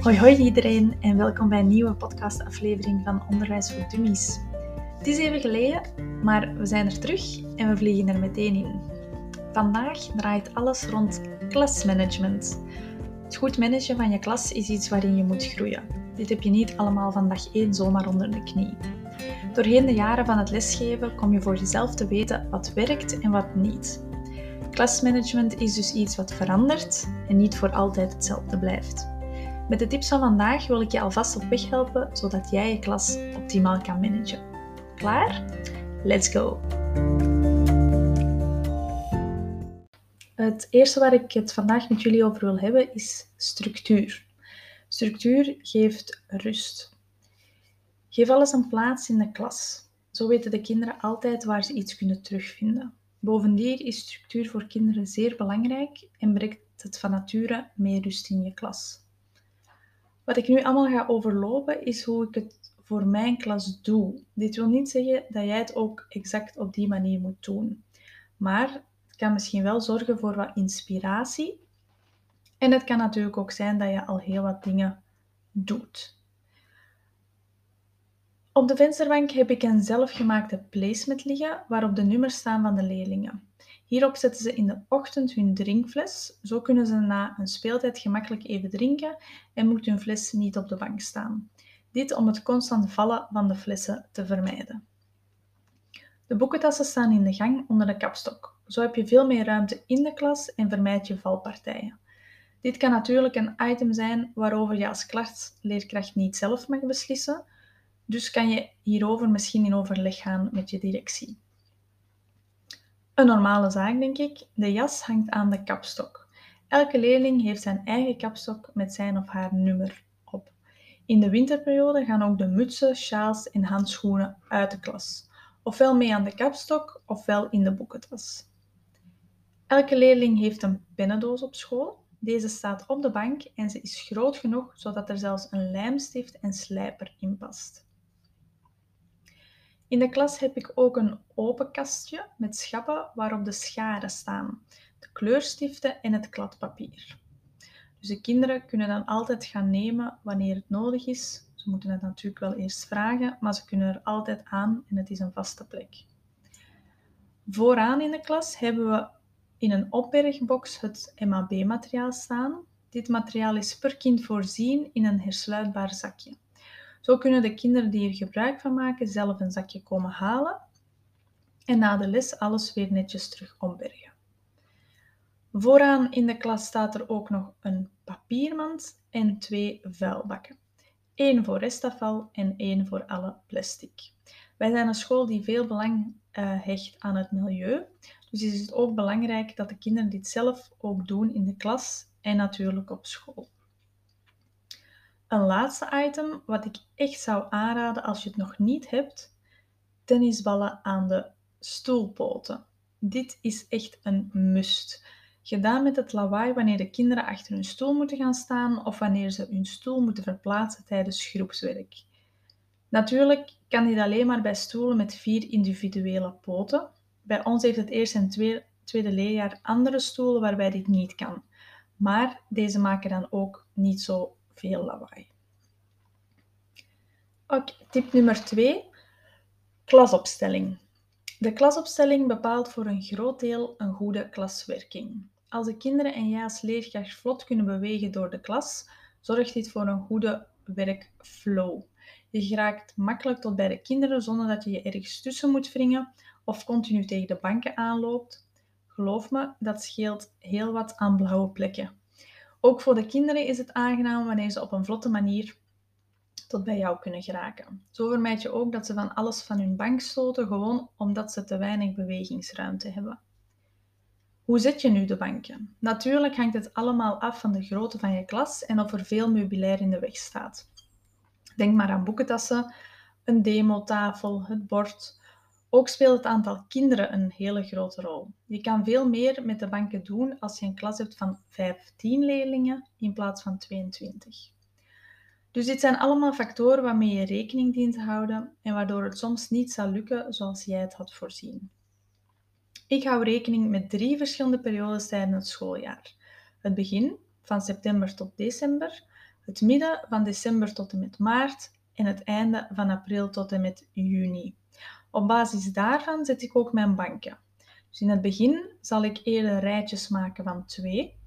Hoi hoi iedereen en welkom bij een nieuwe podcastaflevering van Onderwijs voor Dummies. Het is even geleden, maar we zijn er terug en we vliegen er meteen in. Vandaag draait alles rond klasmanagement. Het goed managen van je klas is iets waarin je moet groeien. Dit heb je niet allemaal van dag 1 zomaar onder de knie. Doorheen de jaren van het lesgeven kom je voor jezelf te weten wat werkt en wat niet. Klasmanagement is dus iets wat verandert en niet voor altijd hetzelfde blijft. Met de tips van vandaag wil ik je alvast op weg helpen zodat jij je klas optimaal kan managen. Klaar? Let's go! Het eerste waar ik het vandaag met jullie over wil hebben is structuur. Structuur geeft rust. Geef alles een plaats in de klas. Zo weten de kinderen altijd waar ze iets kunnen terugvinden. Bovendien is structuur voor kinderen zeer belangrijk en brengt het van nature meer rust in je klas. Wat ik nu allemaal ga overlopen is hoe ik het voor mijn klas doe. Dit wil niet zeggen dat jij het ook exact op die manier moet doen. Maar het kan misschien wel zorgen voor wat inspiratie. En het kan natuurlijk ook zijn dat je al heel wat dingen doet. Op de vensterbank heb ik een zelfgemaakte placement liggen waarop de nummers staan van de leerlingen. Hierop zetten ze in de ochtend hun drinkfles. Zo kunnen ze na een speeltijd gemakkelijk even drinken en moet hun fles niet op de bank staan. Dit om het constant vallen van de flessen te vermijden. De boekentassen staan in de gang onder de kapstok. Zo heb je veel meer ruimte in de klas en vermijd je valpartijen. Dit kan natuurlijk een item zijn waarover je als klasleerkracht niet zelf mag beslissen, dus kan je hierover misschien in overleg gaan met je directie. Een normale zaak, denk ik. De jas hangt aan de kapstok. Elke leerling heeft zijn eigen kapstok met zijn of haar nummer op. In de winterperiode gaan ook de mutsen, sjaals en handschoenen uit de klas. Ofwel mee aan de kapstok, ofwel in de boekentas. Elke leerling heeft een pennendoos op school. Deze staat op de bank en ze is groot genoeg zodat er zelfs een lijmstift en slijper in past. In de klas heb ik ook een open kastje met schappen waarop de scharen staan, de kleurstiften en het kladpapier. Dus de kinderen kunnen dan altijd gaan nemen wanneer het nodig is. Ze moeten het natuurlijk wel eerst vragen, maar ze kunnen er altijd aan en het is een vaste plek. Vooraan in de klas hebben we in een opbergbox het MAB-materiaal staan. Dit materiaal is per kind voorzien in een hersluitbaar zakje. Zo kunnen de kinderen die er gebruik van maken zelf een zakje komen halen en na de les alles weer netjes terug ombergen. Vooraan in de klas staat er ook nog een papiermand en twee vuilbakken. Eén voor restafval en één voor alle plastic. Wij zijn een school die veel belang uh, hecht aan het milieu, dus is het ook belangrijk dat de kinderen dit zelf ook doen in de klas en natuurlijk op school. Een laatste item wat ik echt zou aanraden als je het nog niet hebt: tennisballen aan de stoelpoten. Dit is echt een must. Gedaan met het lawaai wanneer de kinderen achter hun stoel moeten gaan staan of wanneer ze hun stoel moeten verplaatsen tijdens groepswerk. Natuurlijk kan dit alleen maar bij stoelen met vier individuele poten. Bij ons heeft het eerste en tweede leerjaar andere stoelen waarbij dit niet kan. Maar deze maken dan ook niet zo veel lawaai. Oké, tip nummer 2. Klasopstelling. De klasopstelling bepaalt voor een groot deel een goede klaswerking. Als de kinderen en jij als leerkracht vlot kunnen bewegen door de klas, zorgt dit voor een goede werkflow. Je geraakt makkelijk tot bij de kinderen zonder dat je je ergens tussen moet wringen of continu tegen de banken aanloopt. Geloof me, dat scheelt heel wat aan blauwe plekken. Ook voor de kinderen is het aangenaam wanneer ze op een vlotte manier tot bij jou kunnen geraken. Zo vermijd je ook dat ze van alles van hun bank stoten, gewoon omdat ze te weinig bewegingsruimte hebben. Hoe zet je nu de banken? Natuurlijk hangt het allemaal af van de grootte van je klas en of er veel meubilair in de weg staat. Denk maar aan boekentassen, een demotafel, het bord, ook speelt het aantal kinderen een hele grote rol. Je kan veel meer met de banken doen als je een klas hebt van 15 leerlingen in plaats van 22. Dus dit zijn allemaal factoren waarmee je rekening dient te houden en waardoor het soms niet zal lukken zoals jij het had voorzien. Ik hou rekening met drie verschillende periodes tijdens het schooljaar. Het begin, van september tot december, het midden van december tot en met maart en het einde van april tot en met juni. Op basis daarvan zet ik ook mijn banken. Dus in het begin zal ik eerder rijtjes maken van twee.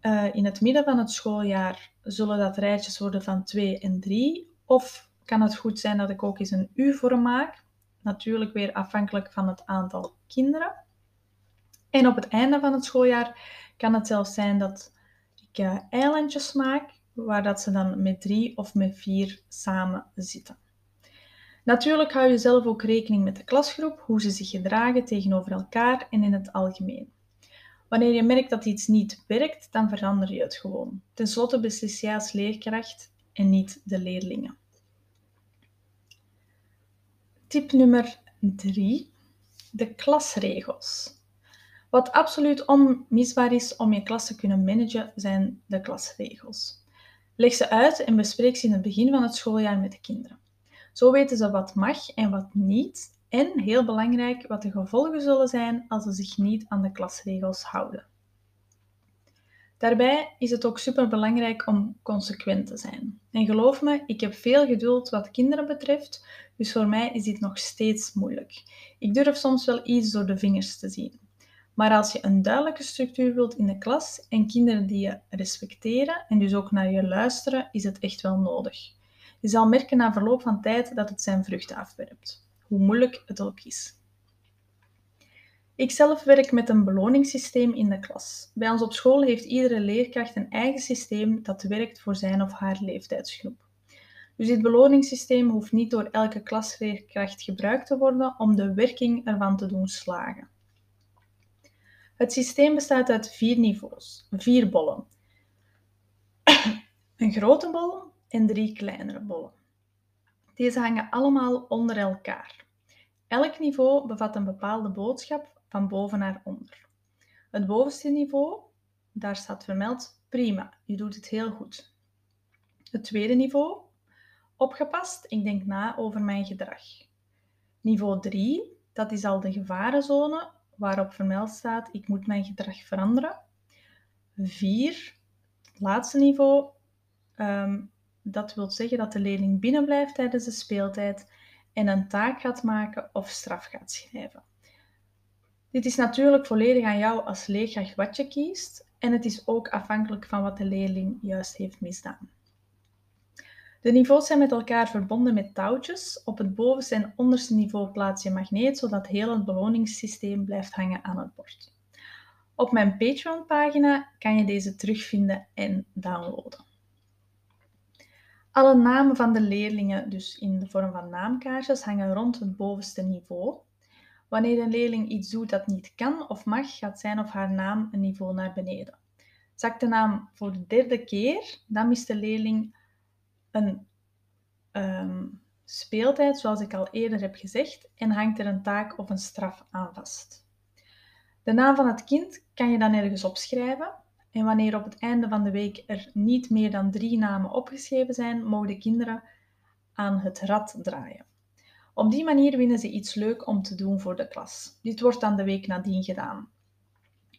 Uh, in het midden van het schooljaar zullen dat rijtjes worden van 2 en 3. Of kan het goed zijn dat ik ook eens een U-vorm maak. Natuurlijk weer afhankelijk van het aantal kinderen. En op het einde van het schooljaar kan het zelfs zijn dat ik uh, eilandjes maak, waar dat ze dan met drie of met vier samen zitten. Natuurlijk hou je zelf ook rekening met de klasgroep, hoe ze zich gedragen tegenover elkaar en in het algemeen. Wanneer je merkt dat iets niet werkt, dan verander je het gewoon. Ten slotte beslis jij als leerkracht en niet de leerlingen. Tip nummer 3. De klasregels. Wat absoluut onmisbaar is om je klas te kunnen managen, zijn de klasregels. Leg ze uit en bespreek ze in het begin van het schooljaar met de kinderen. Zo weten ze wat mag en wat niet. En, heel belangrijk, wat de gevolgen zullen zijn als ze zich niet aan de klasregels houden. Daarbij is het ook superbelangrijk om consequent te zijn. En geloof me, ik heb veel geduld wat kinderen betreft, dus voor mij is dit nog steeds moeilijk. Ik durf soms wel iets door de vingers te zien. Maar als je een duidelijke structuur wilt in de klas en kinderen die je respecteren en dus ook naar je luisteren, is het echt wel nodig. Je zal merken na verloop van tijd dat het zijn vruchten afwerpt, hoe moeilijk het ook is. Ik zelf werk met een beloningssysteem in de klas. Bij ons op school heeft iedere leerkracht een eigen systeem dat werkt voor zijn of haar leeftijdsgroep. Dus dit beloningssysteem hoeft niet door elke klasleerkracht gebruikt te worden om de werking ervan te doen slagen. Het systeem bestaat uit vier niveaus, vier bollen. een grote bol, en drie kleinere bollen. Deze hangen allemaal onder elkaar. Elk niveau bevat een bepaalde boodschap van boven naar onder. Het bovenste niveau, daar staat vermeld prima, je doet het heel goed. Het tweede niveau, opgepast, ik denk na over mijn gedrag. Niveau 3, dat is al de gevarenzone waarop vermeld staat ik moet mijn gedrag veranderen. 4, laatste niveau, um, dat wil zeggen dat de leerling binnenblijft tijdens de speeltijd en een taak gaat maken of straf gaat schrijven. Dit is natuurlijk volledig aan jou als leerkracht wat je kiest en het is ook afhankelijk van wat de leerling juist heeft misdaan. De niveaus zijn met elkaar verbonden met touwtjes. Op het bovenste en onderste niveau plaats je magneet, zodat heel het beloningssysteem blijft hangen aan het bord. Op mijn Patreon-pagina kan je deze terugvinden en downloaden. Alle namen van de leerlingen, dus in de vorm van naamkaartjes, hangen rond het bovenste niveau. Wanneer een leerling iets doet dat niet kan of mag, gaat zijn of haar naam een niveau naar beneden. Zakt de naam voor de derde keer, dan mist de leerling een ehm, speeltijd, zoals ik al eerder heb gezegd, en hangt er een taak of een straf aan vast. De naam van het kind kan je dan ergens opschrijven. En wanneer op het einde van de week er niet meer dan drie namen opgeschreven zijn, mogen de kinderen aan het rad draaien. Op die manier winnen ze iets leuk om te doen voor de klas. Dit wordt dan de week nadien gedaan.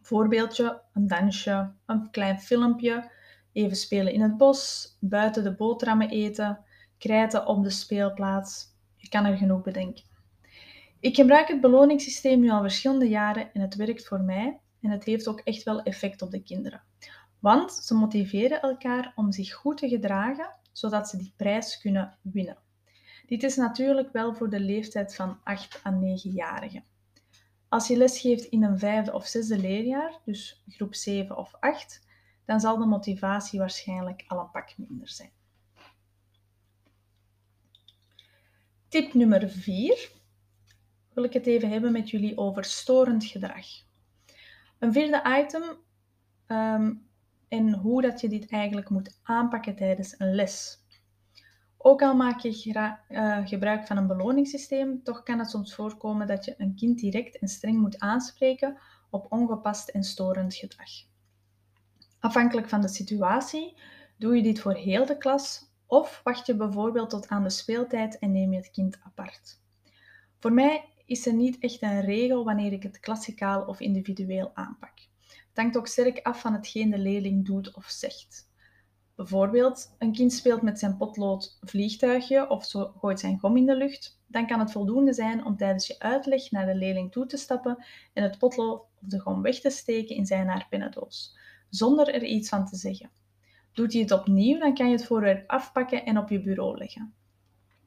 Voorbeeldje, een dansje, een klein filmpje, even spelen in het bos, buiten de boterhammen eten, krijten op de speelplaats. Je kan er genoeg bedenken. Ik gebruik het beloningssysteem nu al verschillende jaren en het werkt voor mij en het heeft ook echt wel effect op de kinderen. Want ze motiveren elkaar om zich goed te gedragen, zodat ze die prijs kunnen winnen. Dit is natuurlijk wel voor de leeftijd van 8 à 9-jarigen. Als je les geeft in een vijfde of zesde leerjaar, dus groep 7 of 8, dan zal de motivatie waarschijnlijk al een pak minder zijn. Tip nummer 4 wil ik het even hebben met jullie over storend gedrag. Een vierde item um, en hoe dat je dit eigenlijk moet aanpakken tijdens een les. Ook al maak je uh, gebruik van een beloningssysteem, toch kan het soms voorkomen dat je een kind direct en streng moet aanspreken op ongepast en storend gedrag. Afhankelijk van de situatie doe je dit voor heel de klas of wacht je bijvoorbeeld tot aan de speeltijd en neem je het kind apart. Voor mij is er niet echt een regel wanneer ik het klassikaal of individueel aanpak. Het hangt ook sterk af van hetgeen de leerling doet of zegt. Bijvoorbeeld, een kind speelt met zijn potlood vliegtuigje of gooit zijn gom in de lucht. Dan kan het voldoende zijn om tijdens je uitleg naar de leerling toe te stappen en het potlood of de gom weg te steken in zijn haar pennendoos, zonder er iets van te zeggen. Doet hij het opnieuw, dan kan je het voorwerp afpakken en op je bureau leggen.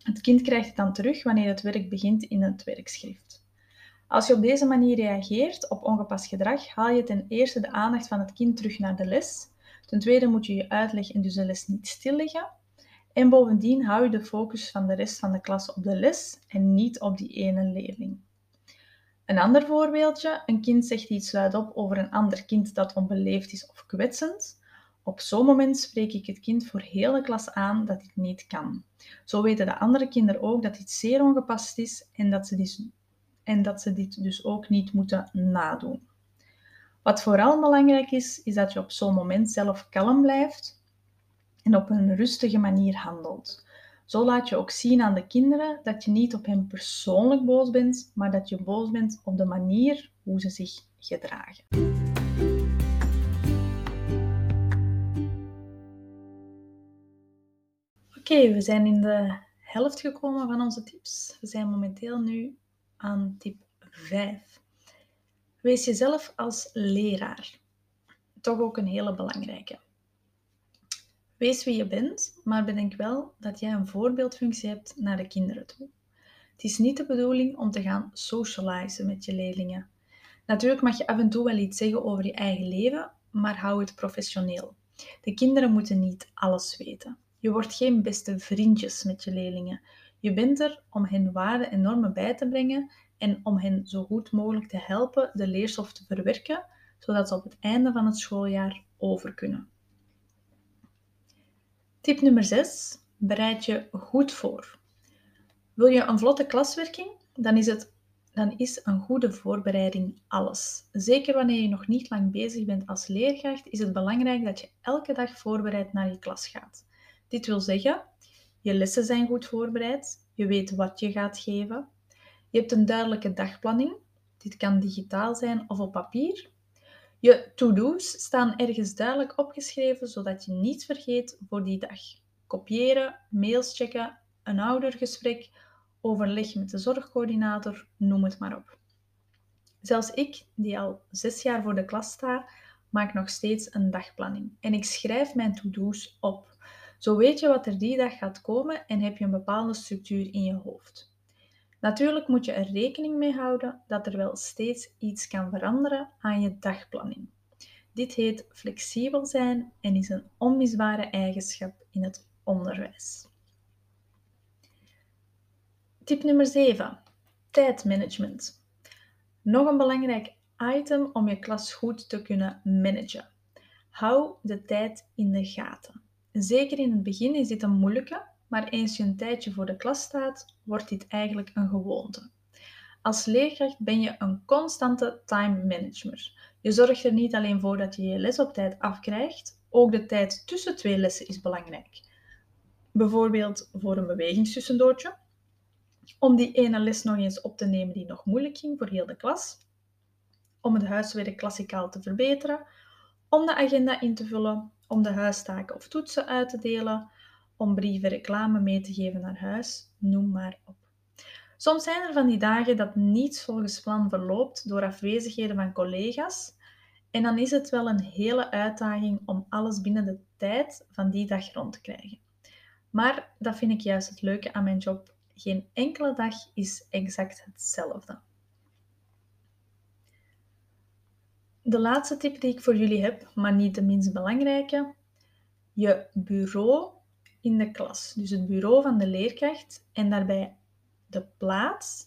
Het kind krijgt het dan terug wanneer het werk begint in het werkschrift. Als je op deze manier reageert op ongepast gedrag, haal je ten eerste de aandacht van het kind terug naar de les. Ten tweede moet je je uitleg en dus de les niet stilleggen. En bovendien hou je de focus van de rest van de klas op de les en niet op die ene leerling. Een ander voorbeeldje: een kind zegt iets luidop over een ander kind dat onbeleefd is of kwetsend. Op zo'n moment spreek ik het kind voor heel de klas aan dat dit niet kan. Zo weten de andere kinderen ook dat dit zeer ongepast is en dat ze dit, en dat ze dit dus ook niet moeten nadoen. Wat vooral belangrijk is, is dat je op zo'n moment zelf kalm blijft en op een rustige manier handelt. Zo laat je ook zien aan de kinderen dat je niet op hen persoonlijk boos bent, maar dat je boos bent op de manier hoe ze zich gedragen. Oké, we zijn in de helft gekomen van onze tips. We zijn momenteel nu aan tip 5. Wees jezelf als leraar. Toch ook een hele belangrijke. Wees wie je bent, maar bedenk wel dat jij een voorbeeldfunctie hebt naar de kinderen toe. Het is niet de bedoeling om te gaan socializen met je leerlingen. Natuurlijk mag je af en toe wel iets zeggen over je eigen leven, maar hou het professioneel. De kinderen moeten niet alles weten. Je wordt geen beste vriendjes met je leerlingen. Je bent er om hen waarden en normen bij te brengen en om hen zo goed mogelijk te helpen de leerstof te verwerken, zodat ze op het einde van het schooljaar over kunnen. Tip nummer 6. Bereid je goed voor. Wil je een vlotte klaswerking? Dan is, het, dan is een goede voorbereiding alles. Zeker wanneer je nog niet lang bezig bent als leerkracht, is het belangrijk dat je elke dag voorbereid naar je klas gaat. Dit wil zeggen, je lessen zijn goed voorbereid, je weet wat je gaat geven, je hebt een duidelijke dagplanning. Dit kan digitaal zijn of op papier. Je to-do's staan ergens duidelijk opgeschreven, zodat je niets vergeet voor die dag. Kopiëren, mails checken, een oudergesprek, overleg met de zorgcoördinator, noem het maar op. Zelfs ik, die al zes jaar voor de klas sta, maak nog steeds een dagplanning. En ik schrijf mijn to-do's op. Zo weet je wat er die dag gaat komen en heb je een bepaalde structuur in je hoofd. Natuurlijk moet je er rekening mee houden dat er wel steeds iets kan veranderen aan je dagplanning. Dit heet flexibel zijn en is een onmisbare eigenschap in het onderwijs. Tip nummer 7. Tijdmanagement. Nog een belangrijk item om je klas goed te kunnen managen. Hou de tijd in de gaten. Zeker in het begin is dit een moeilijke, maar eens je een tijdje voor de klas staat, wordt dit eigenlijk een gewoonte. Als leerkracht ben je een constante time manager. Je zorgt er niet alleen voor dat je je les op tijd afkrijgt, ook de tijd tussen twee lessen is belangrijk. Bijvoorbeeld voor een bewegingstussendoortje, om die ene les nog eens op te nemen die nog moeilijk ging voor heel de klas, om het huiswerk klassikaal te verbeteren, om de agenda in te vullen, om de huistaken of toetsen uit te delen, om brieven reclame mee te geven naar huis, noem maar op. Soms zijn er van die dagen dat niets volgens plan verloopt door afwezigheden van collega's. En dan is het wel een hele uitdaging om alles binnen de tijd van die dag rond te krijgen. Maar dat vind ik juist het leuke aan mijn job. Geen enkele dag is exact hetzelfde. De laatste tip die ik voor jullie heb, maar niet de minst belangrijke. Je bureau in de klas. Dus het bureau van de leerkracht en daarbij de plaats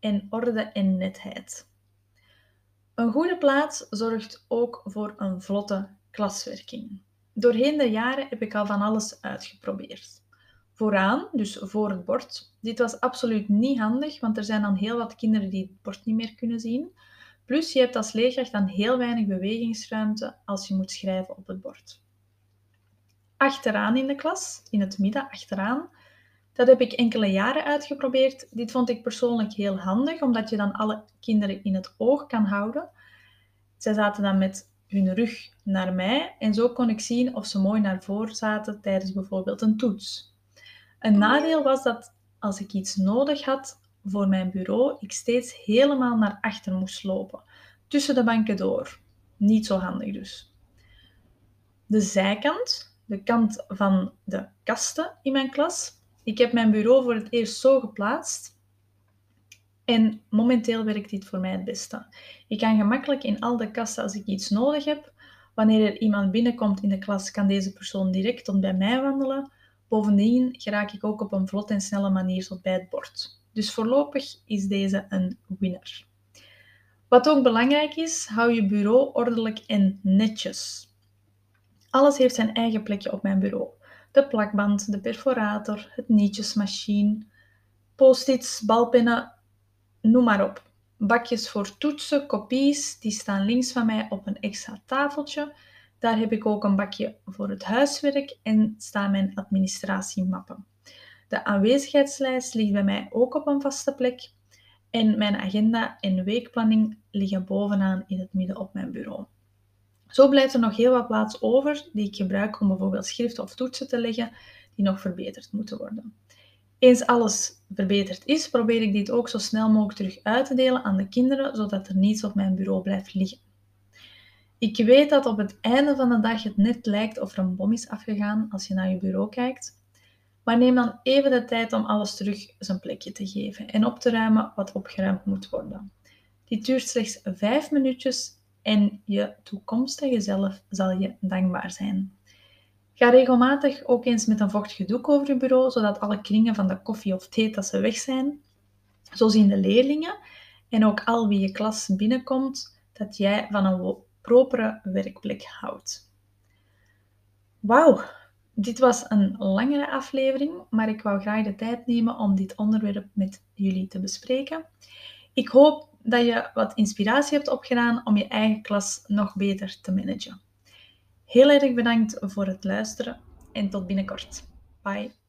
en orde en netheid. Een goede plaats zorgt ook voor een vlotte klaswerking. Doorheen de jaren heb ik al van alles uitgeprobeerd. Vooraan, dus voor het bord. Dit was absoluut niet handig, want er zijn dan heel wat kinderen die het bord niet meer kunnen zien. Plus je hebt als leerkracht dan heel weinig bewegingsruimte als je moet schrijven op het bord achteraan in de klas, in het midden, achteraan. Dat heb ik enkele jaren uitgeprobeerd. Dit vond ik persoonlijk heel handig, omdat je dan alle kinderen in het oog kan houden. Zij zaten dan met hun rug naar mij en zo kon ik zien of ze mooi naar voren zaten tijdens bijvoorbeeld een toets. Een nadeel was dat als ik iets nodig had voor mijn bureau, ik steeds helemaal naar achter moest lopen, tussen de banken door. Niet zo handig dus. De zijkant, de kant van de kasten in mijn klas. Ik heb mijn bureau voor het eerst zo geplaatst en momenteel werkt dit voor mij het beste. Ik kan gemakkelijk in al de kasten als ik iets nodig heb. Wanneer er iemand binnenkomt in de klas, kan deze persoon direct tot bij mij wandelen. Bovendien geraak ik ook op een vlot en snelle manier tot bij het bord. Dus voorlopig is deze een winner. Wat ook belangrijk is, hou je bureau ordelijk en netjes. Alles heeft zijn eigen plekje op mijn bureau. De plakband, de perforator, het nietjesmachine, post-its, balpennen, noem maar op. Bakjes voor toetsen, kopies, die staan links van mij op een extra tafeltje. Daar heb ik ook een bakje voor het huiswerk en staan mijn administratiemappen. De aanwezigheidslijst ligt bij mij ook op een vaste plek. En mijn agenda en weekplanning liggen bovenaan in het midden op mijn bureau. Zo blijft er nog heel wat plaats over die ik gebruik om bijvoorbeeld schriften of toetsen te leggen die nog verbeterd moeten worden. Eens alles verbeterd is, probeer ik dit ook zo snel mogelijk terug uit te delen aan de kinderen, zodat er niets op mijn bureau blijft liggen. Ik weet dat op het einde van de dag het net lijkt of er een bom is afgegaan als je naar je bureau kijkt, maar neem dan even de tijd om alles terug zijn plekje te geven en op te ruimen wat opgeruimd moet worden. Dit duurt slechts 5 minuutjes en je toekomstige zelf zal je dankbaar zijn. Ga regelmatig ook eens met een vochtige doek over je bureau, zodat alle kringen van de koffie of theetassen weg zijn. Zo zien de leerlingen en ook al wie je klas binnenkomt dat jij van een propere werkplek houdt. Wauw, dit was een langere aflevering, maar ik wou graag de tijd nemen om dit onderwerp met jullie te bespreken. Ik hoop dat je wat inspiratie hebt opgedaan om je eigen klas nog beter te managen. Heel erg bedankt voor het luisteren en tot binnenkort. Bye.